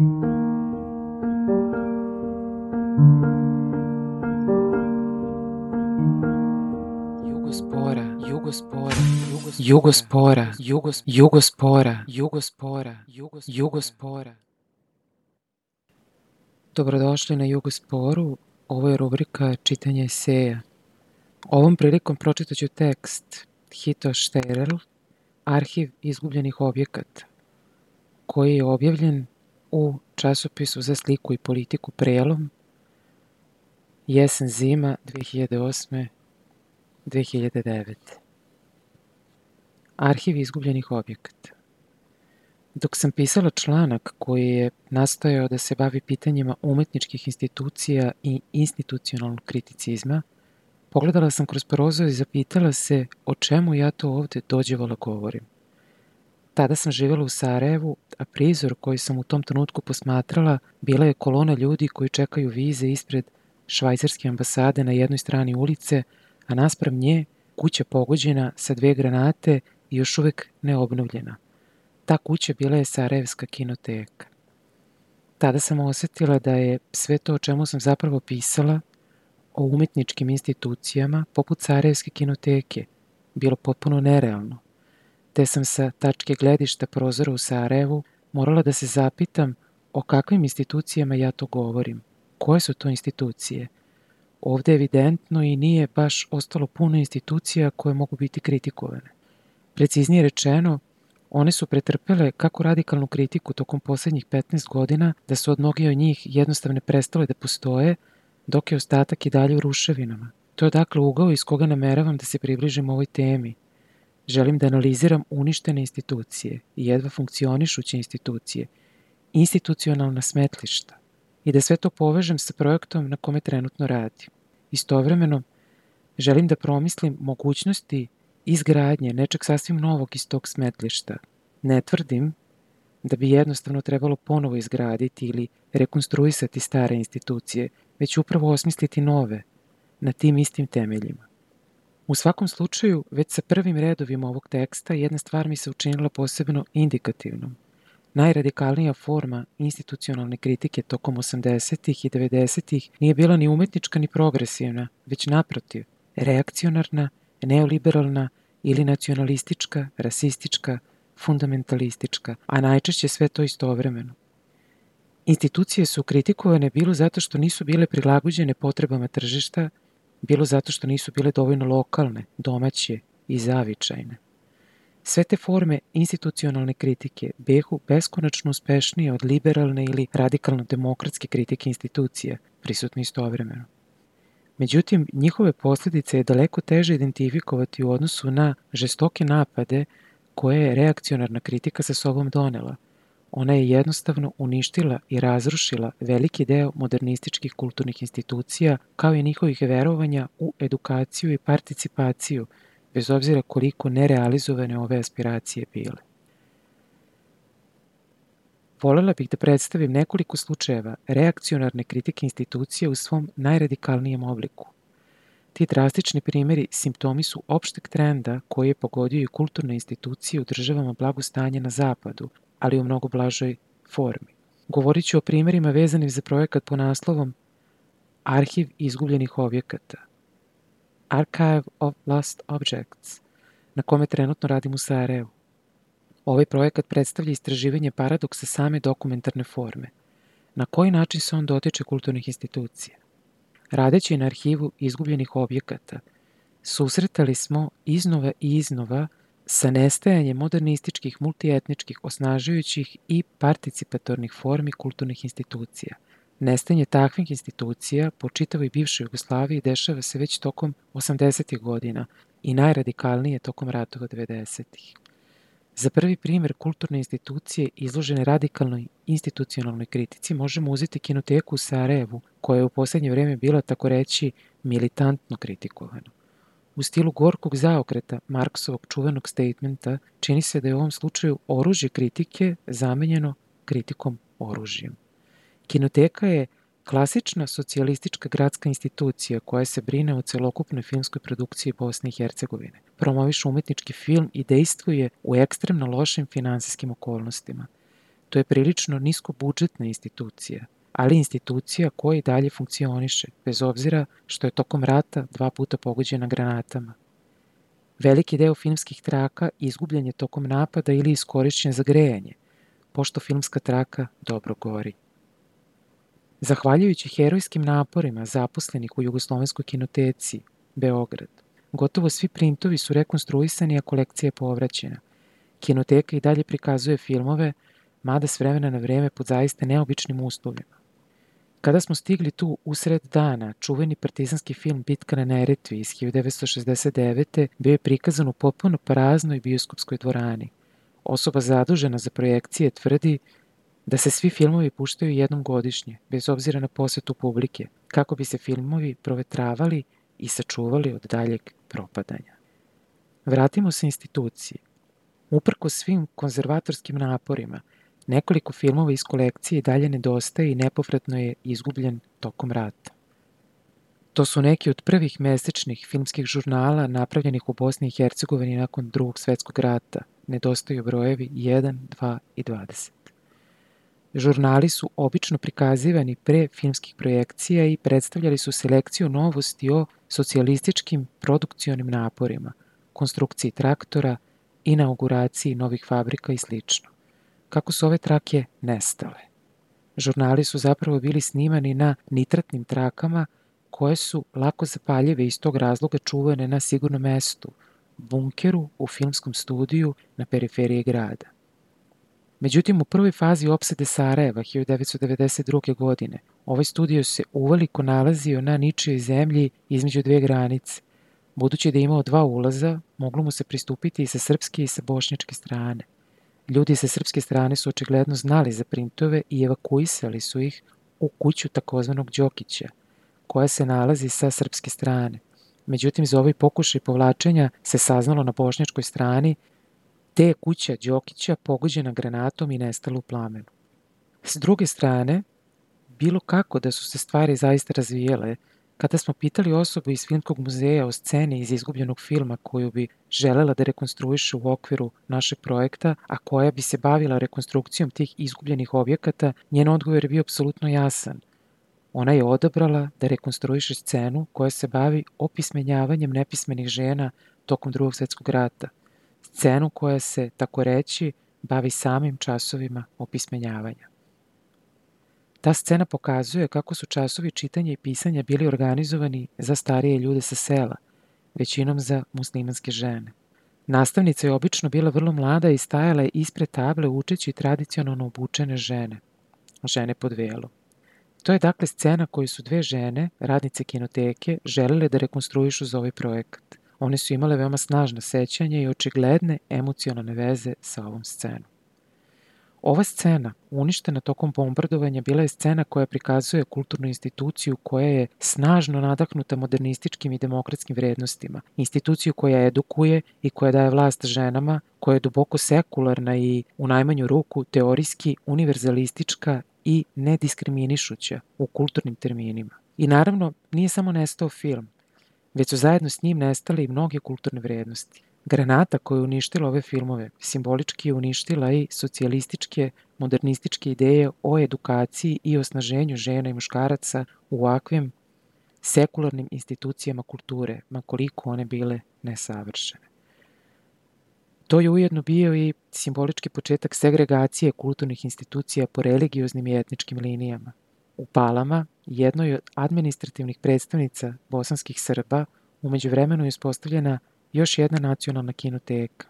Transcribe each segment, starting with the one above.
Jugospora, Jugospora, Jugospora, Jugos, Jugospora, Jugospora, Jugos, Jugospora. Dobrodošli na Jugosporu. Ovo je rubrika čitanja eseja. Ovom prilikom pročitaću tekst Hito Šterel, Arhiv izgubljenih objekata, koji je objavljen u časopisu za sliku i politiku Prelom jesen zima 2008. 2009. Arhiv izgubljenih objekata. Dok sam pisala članak koji je nastojao da se bavi pitanjima umetničkih institucija i institucionalnog kriticizma, pogledala sam kroz prozor i zapitala se o čemu ja to ovde dođevala govorim. Tada sam živela u Sarajevu, a prizor koji sam u tom trenutku posmatrala bila je kolona ljudi koji čekaju vize ispred švajcarske ambasade na jednoj strani ulice, a naspram nje kuća pogođena sa dve granate i još uvek neobnovljena. Ta kuća bila je Sarajevska kinoteka. Tada sam osetila da je sve to o čemu sam zapravo pisala, o umetničkim institucijama, poput Sarajevske kinoteke, bilo potpuno nerealno. Te sam sa tačke gledišta prozora u Sarajevu morala da se zapitam o kakvim institucijama ja to govorim. Koje su to institucije? Ovde evidentno i nije baš ostalo puno institucija koje mogu biti kritikovane. Preciznije rečeno, one su pretrpele kako radikalnu kritiku tokom poslednjih 15 godina da su od mnogi od njih jednostavne prestale da postoje, dok je ostatak i dalje u ruševinama. To je dakle ugao iz koga nameravam da se približim ovoj temi. Želim da analiziram uništene institucije i jedva funkcionišuće institucije, institucionalna smetlišta i da sve to povežem sa projektom na kome trenutno radim. Istovremeno, želim da promislim mogućnosti izgradnje nečeg sasvim novog iz tog smetlišta. Ne tvrdim da bi jednostavno trebalo ponovo izgraditi ili rekonstruisati stare institucije, već upravo osmisliti nove, na tim istim temeljima. U svakom slučaju, već sa prvim redovima ovog teksta jedna stvar mi se učinila posebno indikativnom. Najradikalnija forma institucionalne kritike tokom 80. i 90. nije bila ni umetnička ni progresivna, već naprotiv, reakcionarna, neoliberalna ili nacionalistička, rasistička, fundamentalistička, a najčešće sve to istovremeno. Institucije su kritikovane bilo zato što nisu bile prilagođene potrebama tržišta, bilo zato što nisu bile dovoljno lokalne, domaće i zavičajne. Sve te forme institucionalne kritike behu beskonačno uspešnije od liberalne ili radikalno demokratske kritike institucija, prisutne istovremeno. Međutim, njihove posledice je daleko teže identifikovati u odnosu na žestoke napade koje je reakcionarna kritika sa sobom donela. Ona je jednostavno uništila i razrušila veliki deo modernističkih kulturnih institucija, kao i njihovih verovanja u edukaciju i participaciju, bez obzira koliko nerealizovane ove aspiracije bile. Volela bih da predstavim nekoliko slučajeva reakcionarne kritike institucije u svom najradikalnijem obliku. Ti drastični primeri simptomi su opšteg trenda koji je pogodio i kulturne institucije u državama blagostanja na zapadu, ali u mnogo blažoj formi. Govorit ću o primerima vezanim za projekat po naslovom Arhiv izgubljenih objekata, Archive of Lost Objects, na kome trenutno radim u Sarajevu. Ovaj projekat predstavlja istraživanje paradoksa same dokumentarne forme. Na koji način se on dotiče kulturnih institucija? Radeći na arhivu izgubljenih objekata, susretali smo iznova i iznova sa nestajanjem modernističkih, multietničkih, osnažujućih i participatornih formi kulturnih institucija. Nestajanje takvih institucija po čitavoj bivšoj Jugoslaviji dešava se već tokom 80. godina i najradikalnije tokom ratova 90. Za prvi primer kulturne institucije izložene radikalnoj institucionalnoj kritici možemo uzeti kinoteku u Sarajevu, koja je u poslednje vreme bila tako reći militantno kritikovana. U stilu gorkog zaokreta Marksovog čuvenog statementa čini se da je u ovom slučaju oružje kritike zamenjeno kritikom oružjem. Kinoteka je klasična socijalistička gradska institucija koja se brine o celokupnoj filmskoj produkciji Bosne i Hercegovine. Promoviše umetnički film i dejstvuje u ekstremno lošim finansijskim okolnostima. To je prilično nisko budžetna institucija, ali institucija koja i dalje funkcioniše, bez obzira što je tokom rata dva puta pogođena granatama. Veliki deo filmskih traka izgubljen je tokom napada ili iskorišćen za grejanje, pošto filmska traka dobro gori. Zahvaljujući herojskim naporima zaposlenih u Jugoslovenskoj kinoteci Beograd, gotovo svi printovi su rekonstruisani, a kolekcija je povraćena. Kinoteka i dalje prikazuje filmove, mada s vremena na vreme pod zaiste neobičnim uslovima. Kada smo stigli tu usred dana, čuveni partizanski film Bitka na Neretvi iz 1969. bio je prikazan u potpuno praznoj bioskopskoj dvorani. Osoba zadužena za projekcije tvrdi da se svi filmovi puštaju jednom godišnje, bez obzira na posetu publike, kako bi se filmovi provetravali i sačuvali od daljeg propadanja. Vratimo se instituciji. Uprko svim konzervatorskim naporima, nekoliko filmova iz kolekcije dalje nedostaje i nepovratno je izgubljen tokom rata. To su neki od prvih mesečnih filmskih žurnala napravljenih u Bosni i Hercegovini nakon drugog svetskog rata. Nedostaju brojevi 1, 2 i 20. Žurnali su obično prikazivani pre filmskih projekcija i predstavljali su selekciju novosti o socijalističkim produkcionim naporima, konstrukciji traktora, inauguraciji novih fabrika i sl. Kako su ove trake nestale? Žurnali su zapravo bili snimani na nitratnim trakama koje su lako zapaljive iz tog razloga čuvane na sigurnom mestu, bunkeru u filmskom studiju na periferiji grada. Međutim, u prvoj fazi opsade Sarajeva 1992. godine ovaj studio se uveliko nalazio na ničijoj zemlji između dve granice. Budući da je imao dva ulaza, moglo mu se pristupiti i sa srpske i sa bošnjačke strane. Ljudi sa srpske strane su očigledno znali za printove i evakuisali su ih u kuću takozvanog Đokića, koja se nalazi sa srpske strane. Međutim, za ovaj pokušaj povlačenja se saznalo na bošnjačkoj strani te je kuća Đokića pogođena granatom i nestala u plamenu. S druge strane, bilo kako da su se stvari zaista razvijele, kada smo pitali osobu iz Filmskog muzeja o sceni iz izgubljenog filma koju bi želela da rekonstruiše u okviru našeg projekta, a koja bi se bavila rekonstrukcijom tih izgubljenih objekata, njen odgovor je bio apsolutno jasan. Ona je odabrala da rekonstruiše scenu koja se bavi opismenjavanjem nepismenih žena tokom drugog svetskog rata – scenu koja se, tako reći, bavi samim časovima opismenjavanja. Ta scena pokazuje kako su časovi čitanja i pisanja bili organizovani za starije ljude sa sela, većinom za muslimanske žene. Nastavnica je obično bila vrlo mlada i stajala je ispred table učeći tradicionalno obučene žene, žene pod velom. To je dakle scena koju su dve žene, radnice kinoteke, želele da rekonstruišu za ovaj projekat. One su imale veoma snažno sećanje i očigledne emocionalne veze sa ovom scenom. Ova scena, uništena tokom bombardovanja, bila je scena koja prikazuje kulturnu instituciju koja je snažno nadahnuta modernističkim i demokratskim vrednostima, instituciju koja edukuje i koja daje vlast ženama, koja je duboko sekularna i u najmanju ruku teorijski univerzalistička i nediskriminišuća u kulturnim terminima. I naravno, nije samo nestao film, već su zajedno s njim nestale i mnoge kulturne vrednosti. Granata koja je uništila ove filmove simbolički je uništila i socijalističke, modernističke ideje o edukaciji i osnaženju žena i muškaraca u ovakvim sekularnim institucijama kulture, makoliko one bile nesavršene. To je ujedno bio i simbolički početak segregacije kulturnih institucija po religioznim i etničkim linijama. U Palama, jednoj od administrativnih predstavnica bosanskih Srba, umeđu vremenu je ispostavljena još jedna nacionalna kinoteka.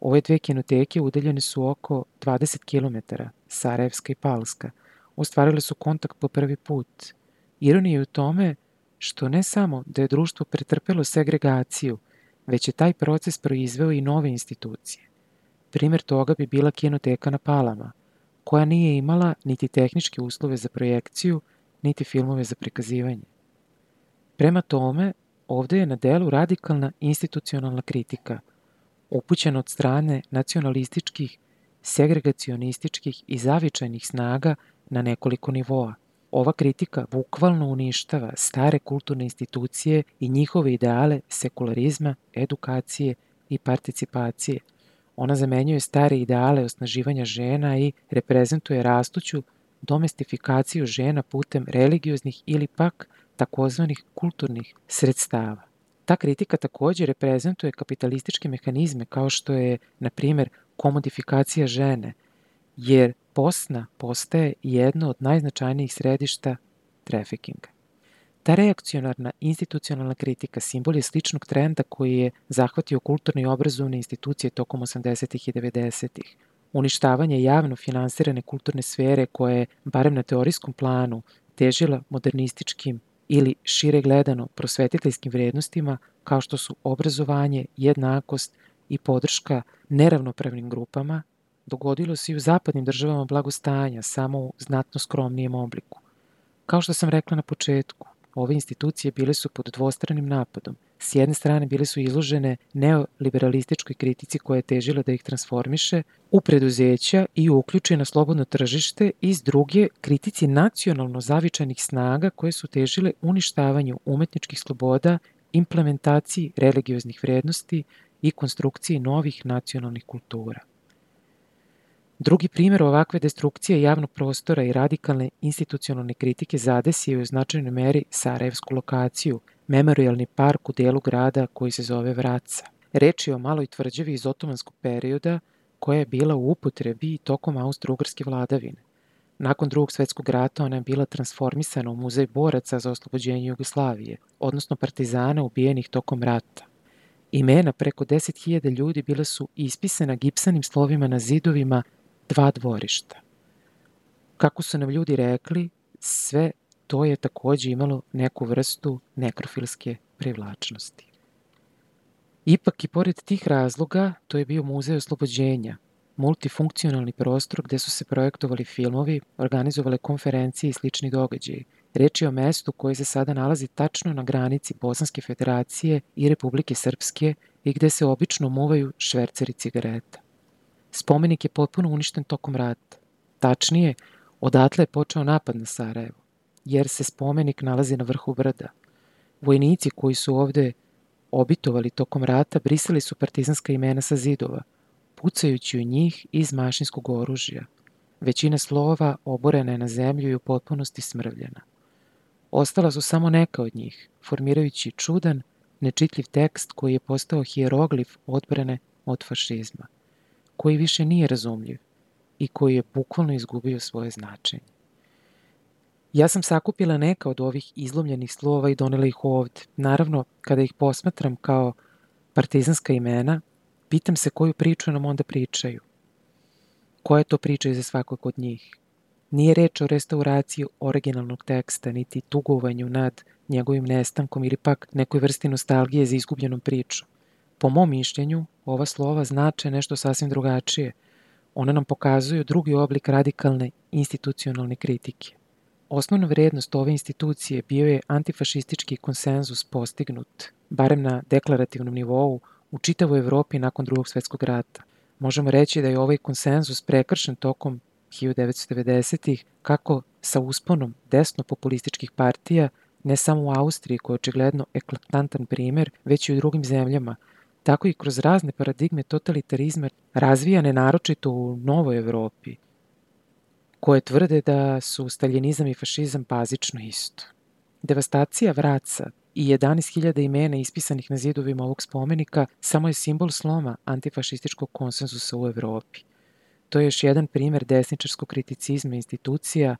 Ove dve kinoteke udeljene su oko 20 km, Sarajevska i Palska. Ostvarile su kontakt po prvi put. Ironija je u tome što ne samo da je društvo pretrpelo segregaciju, već je taj proces proizveo i nove institucije. Primer toga bi bila kinoteka na Palama – koja nije imala niti tehničke uslove za projekciju, niti filmove za prikazivanje. Prema tome, ovde je na delu radikalna institucionalna kritika, upućena od strane nacionalističkih, segregacionističkih i zavičajnih snaga na nekoliko nivoa. Ova kritika bukvalno uništava stare kulturne institucije i njihove ideale sekularizma, edukacije i participacije – Ona zamenjuje stare ideale osnaživanja žena i reprezentuje rastuću domestifikaciju žena putem religioznih ili pak takozvanih kulturnih sredstava. Ta kritika takođe reprezentuje kapitalističke mehanizme kao što je, na primer, komodifikacija žene, jer posna postaje jedno od najznačajnijih središta trafikinga. Ta reakcionarna institucionalna kritika simbol je sličnog trenda koji je zahvatio kulturne i obrazovne institucije tokom 80. i 90. Uništavanje javno finansirane kulturne sfere koja je, barem na teorijskom planu, težila modernističkim ili šire gledano prosvetiteljskim vrednostima kao što su obrazovanje, jednakost i podrška neravnopravnim grupama, dogodilo se i u zapadnim državama blagostanja, samo u znatno skromnijem obliku. Kao što sam rekla na početku, ove institucije bile su pod dvostranim napadom. S jedne strane bile su izložene neoliberalističkoj kritici koja je težila da ih transformiše u preduzeća i uključi na slobodno tržište i s druge kritici nacionalno zavičanih snaga koje su težile uništavanju umetničkih sloboda, implementaciji religioznih vrednosti i konstrukciji novih nacionalnih kultura. Drugi primer ovakve destrukcije javnog prostora i radikalne institucionalne kritike zadesio je u značajnoj meri Sarajevsku lokaciju, memorialni park u delu grada koji se zove Vraca. Reč je o maloj tvrđavi iz otomanskog perioda koja je bila u upotrebi tokom austro-ugrske vladavine. Nakon drugog svetskog rata ona je bila transformisana u muzej boraca za oslobođenje Jugoslavije, odnosno partizana ubijenih tokom rata. Imena preko 10.000 ljudi bila su ispisana gipsanim slovima na zidovima dva dvorišta. Kako su nam ljudi rekli, sve to je takođe imalo neku vrstu nekrofilske privlačnosti. Ipak i pored tih razloga, to je bio muzej oslobođenja, multifunkcionalni prostor gde su se projektovali filmovi, organizovale konferencije i slični događaji. Reč je o mestu koje se sada nalazi tačno na granici Bosanske federacije i Republike Srpske i gde se obično muvaju šverceri cigareta. Spomenik je potpuno uništen tokom rata. Tačnije, odatle je počeo napad na Sarajevo, jer se spomenik nalazi na vrhu brda. Vojnici koji su ovde obitovali tokom rata brisali su partizanska imena sa zidova, pucajući u njih iz mašinskog oružja. Većina slova oborena je na zemlju i u potpunosti smrvljena. Ostala su samo neka od njih, formirajući čudan, nečitljiv tekst koji je postao hieroglif odbrane od fašizma koji više nije razumljiv i koji je bukvalno izgubio svoje značenje. Ja sam sakupila neka od ovih izlomljenih slova i donela ih ovde. Naravno, kada ih posmatram kao partizanska imena, pitam se koju priču nam onda pričaju. Koja je to priča iza svakog od njih? Nije reč o restauraciji originalnog teksta, niti tugovanju nad njegovim nestankom ili pak nekoj vrsti nostalgije za izgubljenom pričom. Po mom mišljenju, ova slova znače nešto sasvim drugačije. One nam pokazuju drugi oblik radikalne institucionalne kritike. Osnovna vrednost ove institucije bio je antifašistički konsenzus postignut, barem na deklarativnom nivou, u čitavoj Evropi nakon drugog svetskog rata. Možemo reći da je ovaj konsenzus prekršen tokom 1990-ih kako sa usponom desno-populističkih partija, ne samo u Austriji koja je očigledno eklatantan primer, već i u drugim zemljama, tako i kroz razne paradigme totalitarizma razvijane naročito u Novoj Evropi, koje tvrde da su staljenizam i fašizam bazično isto. Devastacija vraca i 11.000 imena ispisanih na zidovima ovog spomenika samo je simbol sloma antifašističkog konsenzusa u Evropi. To je još jedan primer desničarskog kriticizma institucija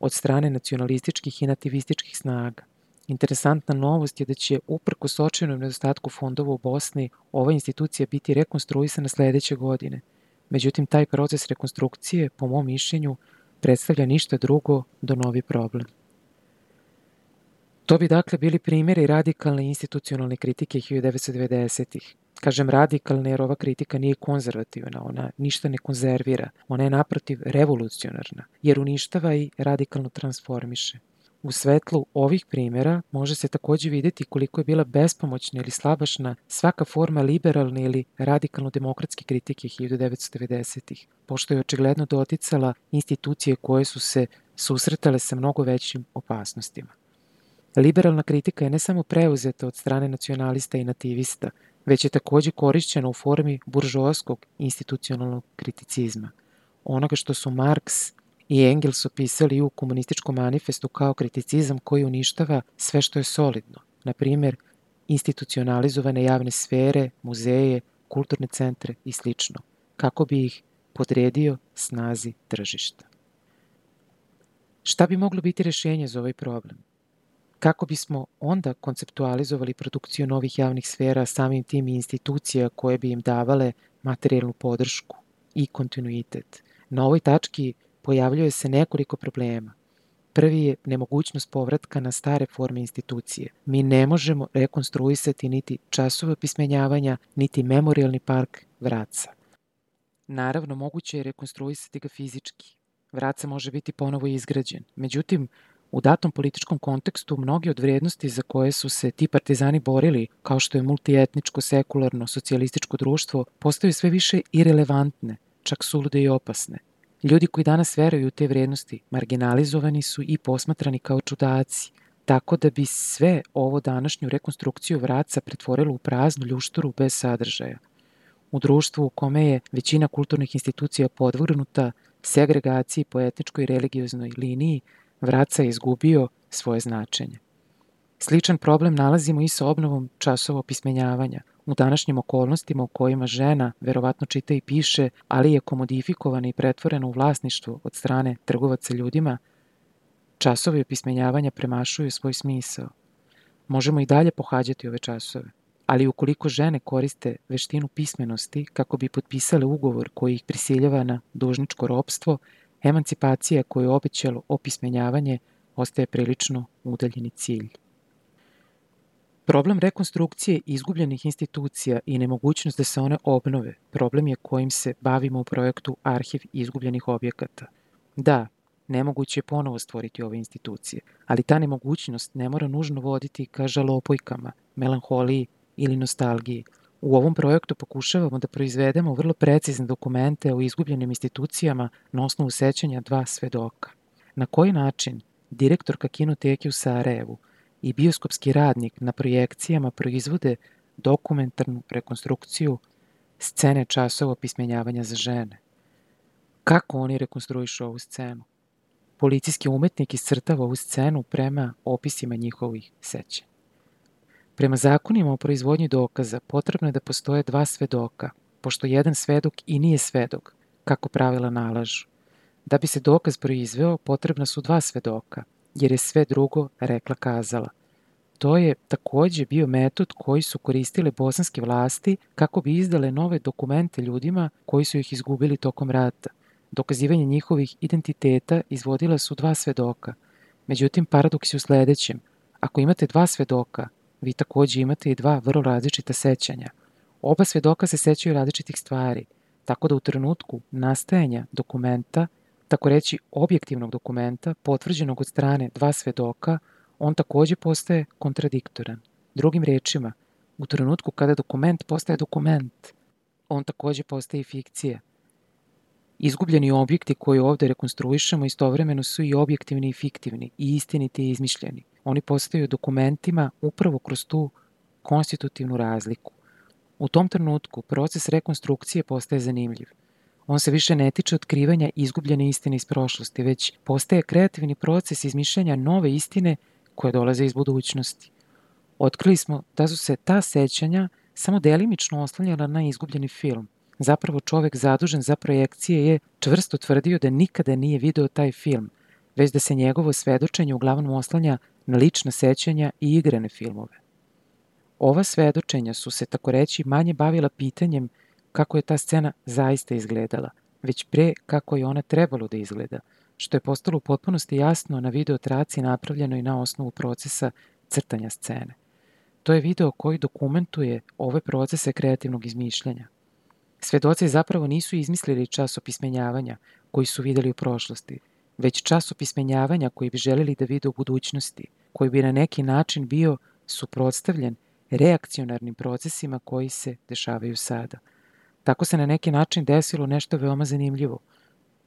od strane nacionalističkih i nativističkih snaga – Interesantna novost je da će uprko očajnom nedostatku fondova u Bosni ova institucija biti rekonstruisana sledeće godine. Međutim, taj proces rekonstrukcije, po mom mišljenju, predstavlja ništa drugo do novi problem. To bi dakle bili primjeri radikalne institucionalne kritike 1990-ih. Kažem radikalne jer ova kritika nije konzervativna, ona ništa ne konzervira, ona je naprotiv revolucionarna, jer uništava i radikalno transformiše. U svetlu ovih primjera može se takođe videti koliko je bila bespomoćna ili slabašna svaka forma liberalne ili radikalno demokratske kritike 1990-ih, pošto je očigledno doticala institucije koje su se susretale sa mnogo većim opasnostima. Liberalna kritika je ne samo preuzeta od strane nacionalista i nativista, već je takođe korišćeno u formi buržovskog institucionalnog kriticizma, onoga što su Marks i Engels opisali u komunističkom manifestu kao kriticizam koji uništava sve što je solidno, na primer institucionalizovane javne sfere, muzeje, kulturne centre i sl. kako bi ih podredio snazi tržišta. Šta bi moglo biti rešenje za ovaj problem? Kako bismo onda konceptualizovali produkciju novih javnih sfera samim tim i institucija koje bi im davale materijalnu podršku i kontinuitet? Na ovoj tački pojavljuje se nekoliko problema. Prvi je nemogućnost povratka na stare forme institucije. Mi ne možemo rekonstruisati niti časove pismenjavanja, niti memorialni park Vraca. Naravno, moguće je rekonstruisati ga fizički. Vraca može biti ponovo izgrađen. Međutim, u datom političkom kontekstu mnogi od vrednosti za koje su se ti partizani borili, kao što je multietničko, sekularno, socijalističko društvo, postaju sve više irelevantne, čak sulude i opasne. Ljudi koji danas veruju u te vrednosti marginalizovani su i posmatrani kao čudaci, tako da bi sve ovo današnju rekonstrukciju vraca pretvorilo u praznu ljušturu bez sadržaja. U društvu u kome je većina kulturnih institucija podvrnuta segregaciji po etničkoj i religioznoj liniji, vraca je izgubio svoje značenje. Sličan problem nalazimo i sa obnovom časova opismenjavanja – u današnjim okolnostima u kojima žena verovatno čita i piše, ali je komodifikovana i pretvorena u vlasništvo od strane trgovaca ljudima, časovi opismenjavanja premašuju svoj smisao. Možemo i dalje pohađati ove časove, ali ukoliko žene koriste veštinu pismenosti kako bi potpisale ugovor koji ih prisiljava na dužničko ropstvo, emancipacija koju je obećalo opismenjavanje ostaje prilično udaljeni cilj. Problem rekonstrukcije izgubljenih institucija i nemogućnost da se one obnove problem je kojim se bavimo u projektu Arhiv izgubljenih objekata. Da, nemoguće je ponovo stvoriti ove institucije, ali ta nemogućnost ne mora nužno voditi ka žalopojkama, melanholiji ili nostalgiji. U ovom projektu pokušavamo da proizvedemo vrlo precizne dokumente o izgubljenim institucijama na osnovu sećanja dva svedoka. Na koji način direktorka kinoteke u Sarajevu i bioskopski radnik na projekcijama proizvode dokumentarnu rekonstrukciju scene časova pismenjavanja za žene. Kako oni rekonstruišu ovu scenu? Policijski umetnik iscrtava ovu scenu prema opisima njihovih sećanja. Prema zakonima o proizvodnji dokaza potrebno je da postoje dva svedoka, pošto jedan svedok i nije svedok, kako pravila nalažu. Da bi se dokaz proizveo, potrebna su dva svedoka – jer je sve drugo rekla kazala. To je takođe bio metod koji su koristile bosanske vlasti kako bi izdale nove dokumente ljudima koji su ih izgubili tokom rata. Dokazivanje njihovih identiteta izvodila su dva svedoka. Međutim, paradoks je u sledećem. Ako imate dva svedoka, vi takođe imate i dva vrlo različita sećanja. Oba svedoka se sećaju različitih stvari, tako da u trenutku nastajanja dokumenta tako reći objektivnog dokumenta, potvrđenog od strane dva svedoka, on takođe postaje kontradiktoran. Drugim rečima, u trenutku kada dokument postaje dokument, on takođe postaje fikcija. Izgubljeni objekti koje ovde rekonstruišemo istovremeno su i objektivni i fiktivni, i istiniti i izmišljeni. Oni postaju dokumentima upravo kroz tu konstitutivnu razliku. U tom trenutku proces rekonstrukcije postaje zanimljiv – On se više ne tiče otkrivanja izgubljene istine iz prošlosti, već postaje kreativni proces izmišljanja nove istine koje dolaze iz budućnosti. Otkrili smo da su se ta sećanja samo delimično oslanjala na izgubljeni film. Zapravo čovek zadužen za projekcije je čvrsto tvrdio da nikada nije video taj film, već da se njegovo svedočenje uglavnom oslanja na lična sećanja i igrane filmove. Ova svedočenja su se, tako reći, manje bavila pitanjem kako je ta scena zaista izgledala, već pre kako je ona trebalo da izgleda, što je postalo u potpunosti jasno na videotraci napravljenoj na osnovu procesa crtanja scene. To je video koji dokumentuje ove procese kreativnog izmišljanja. Svedoci zapravo nisu izmislili čas opismenjavanja koji su videli u prošlosti, već čas opismenjavanja koji bi želeli da vide u budućnosti, koji bi na neki način bio suprotstavljen reakcionarnim procesima koji se dešavaju sada – Tako se na neki način desilo nešto veoma zanimljivo.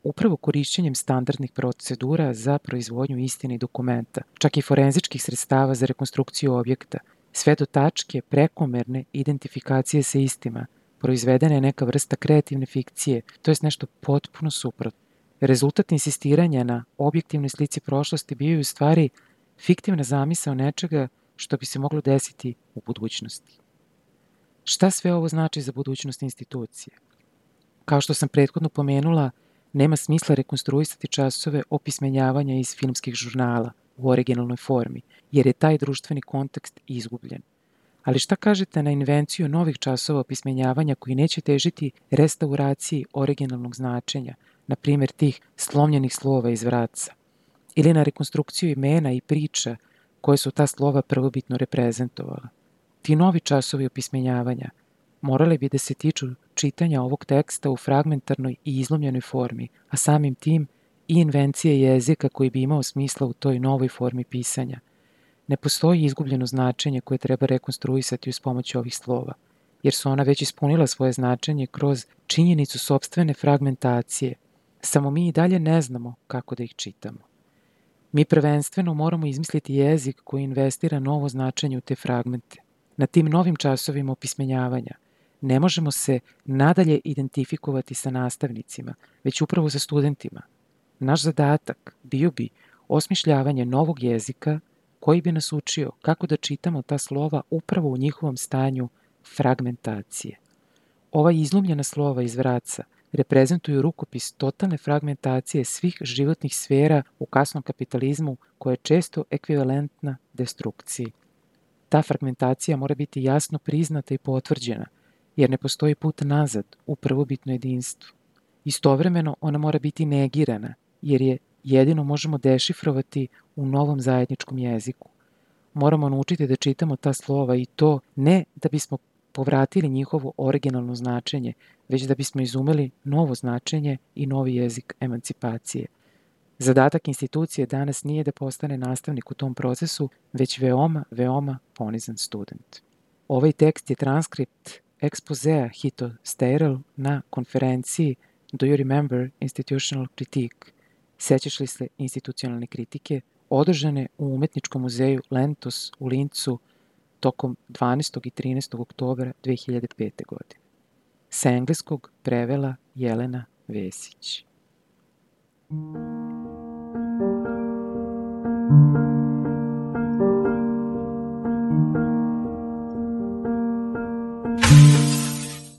Upravo korišćenjem standardnih procedura za proizvodnju istine i dokumenta, čak i forenzičkih sredstava za rekonstrukciju objekta, sve do tačke prekomerne identifikacije sa istima, proizvedena je neka vrsta kreativne fikcije, to je nešto potpuno suprotno. Rezultat insistiranja na objektivnoj slici prošlosti bio je u stvari fiktivna zamisao nečega što bi se moglo desiti u budućnosti. Šta sve ovo znači za budućnost institucije? Kao što sam prethodno pomenula, nema smisla rekonstruisati časove opismenjavanja iz filmskih žurnala u originalnoj formi, jer je taj društveni kontekst izgubljen. Ali šta kažete na invenciju novih časova opismenjavanja koji neće težiti restauraciji originalnog značenja, na primjer tih slomljenih slova iz vraca, ili na rekonstrukciju imena i priča koje su ta slova prvobitno reprezentovala. Ti novi časovi opismenjavanja morali bi da se tiču čitanja ovog teksta u fragmentarnoj i izlomljenoj formi, a samim tim i invencije jezika koji bi imao smisla u toj novoj formi pisanja. Ne postoji izgubljeno značenje koje treba rekonstruisati uz pomoć ovih slova, jer su ona već ispunila svoje značenje kroz činjenicu sobstvene fragmentacije. Samo mi i dalje ne znamo kako da ih čitamo. Mi prvenstveno moramo izmisliti jezik koji investira novo značenje u te fragmente. Na tim novim časovima opismenjavanja ne možemo se nadalje identifikovati sa nastavnicima, već upravo sa studentima. Naš zadatak bio bi osmišljavanje novog jezika koji bi nas učio kako da čitamo ta slova upravo u njihovom stanju fragmentacije. Ova izlomljena slova iz vraca – reprezentuju rukopis totalne fragmentacije svih životnih sfera u kasnom kapitalizmu koja je često ekvivalentna destrukciji. Ta fragmentacija mora biti jasno priznata i potvrđena, jer ne postoji put nazad u prvobitno jedinstvo. Istovremeno ona mora biti negirana, jer je jedino možemo dešifrovati u novom zajedničkom jeziku. Moramo naučiti da čitamo ta slova i to ne da bismo povratili njihovo originalno značenje, već da bismo izumeli novo značenje i novi jezik emancipacije. Zadatak institucije danas nije da postane nastavnik u tom procesu, već veoma, veoma ponizan student. Ovaj tekst je transkript ekspozea Hito Steirel na konferenciji Do you remember institutional critique? Sećaš li se institucionalne kritike? Održane u Umetničkom muzeju Lentos u Lincu tokom 12. i 13. oktobra 2005. godine. Sa engleskog prevela Jelena Vesić. Thank you.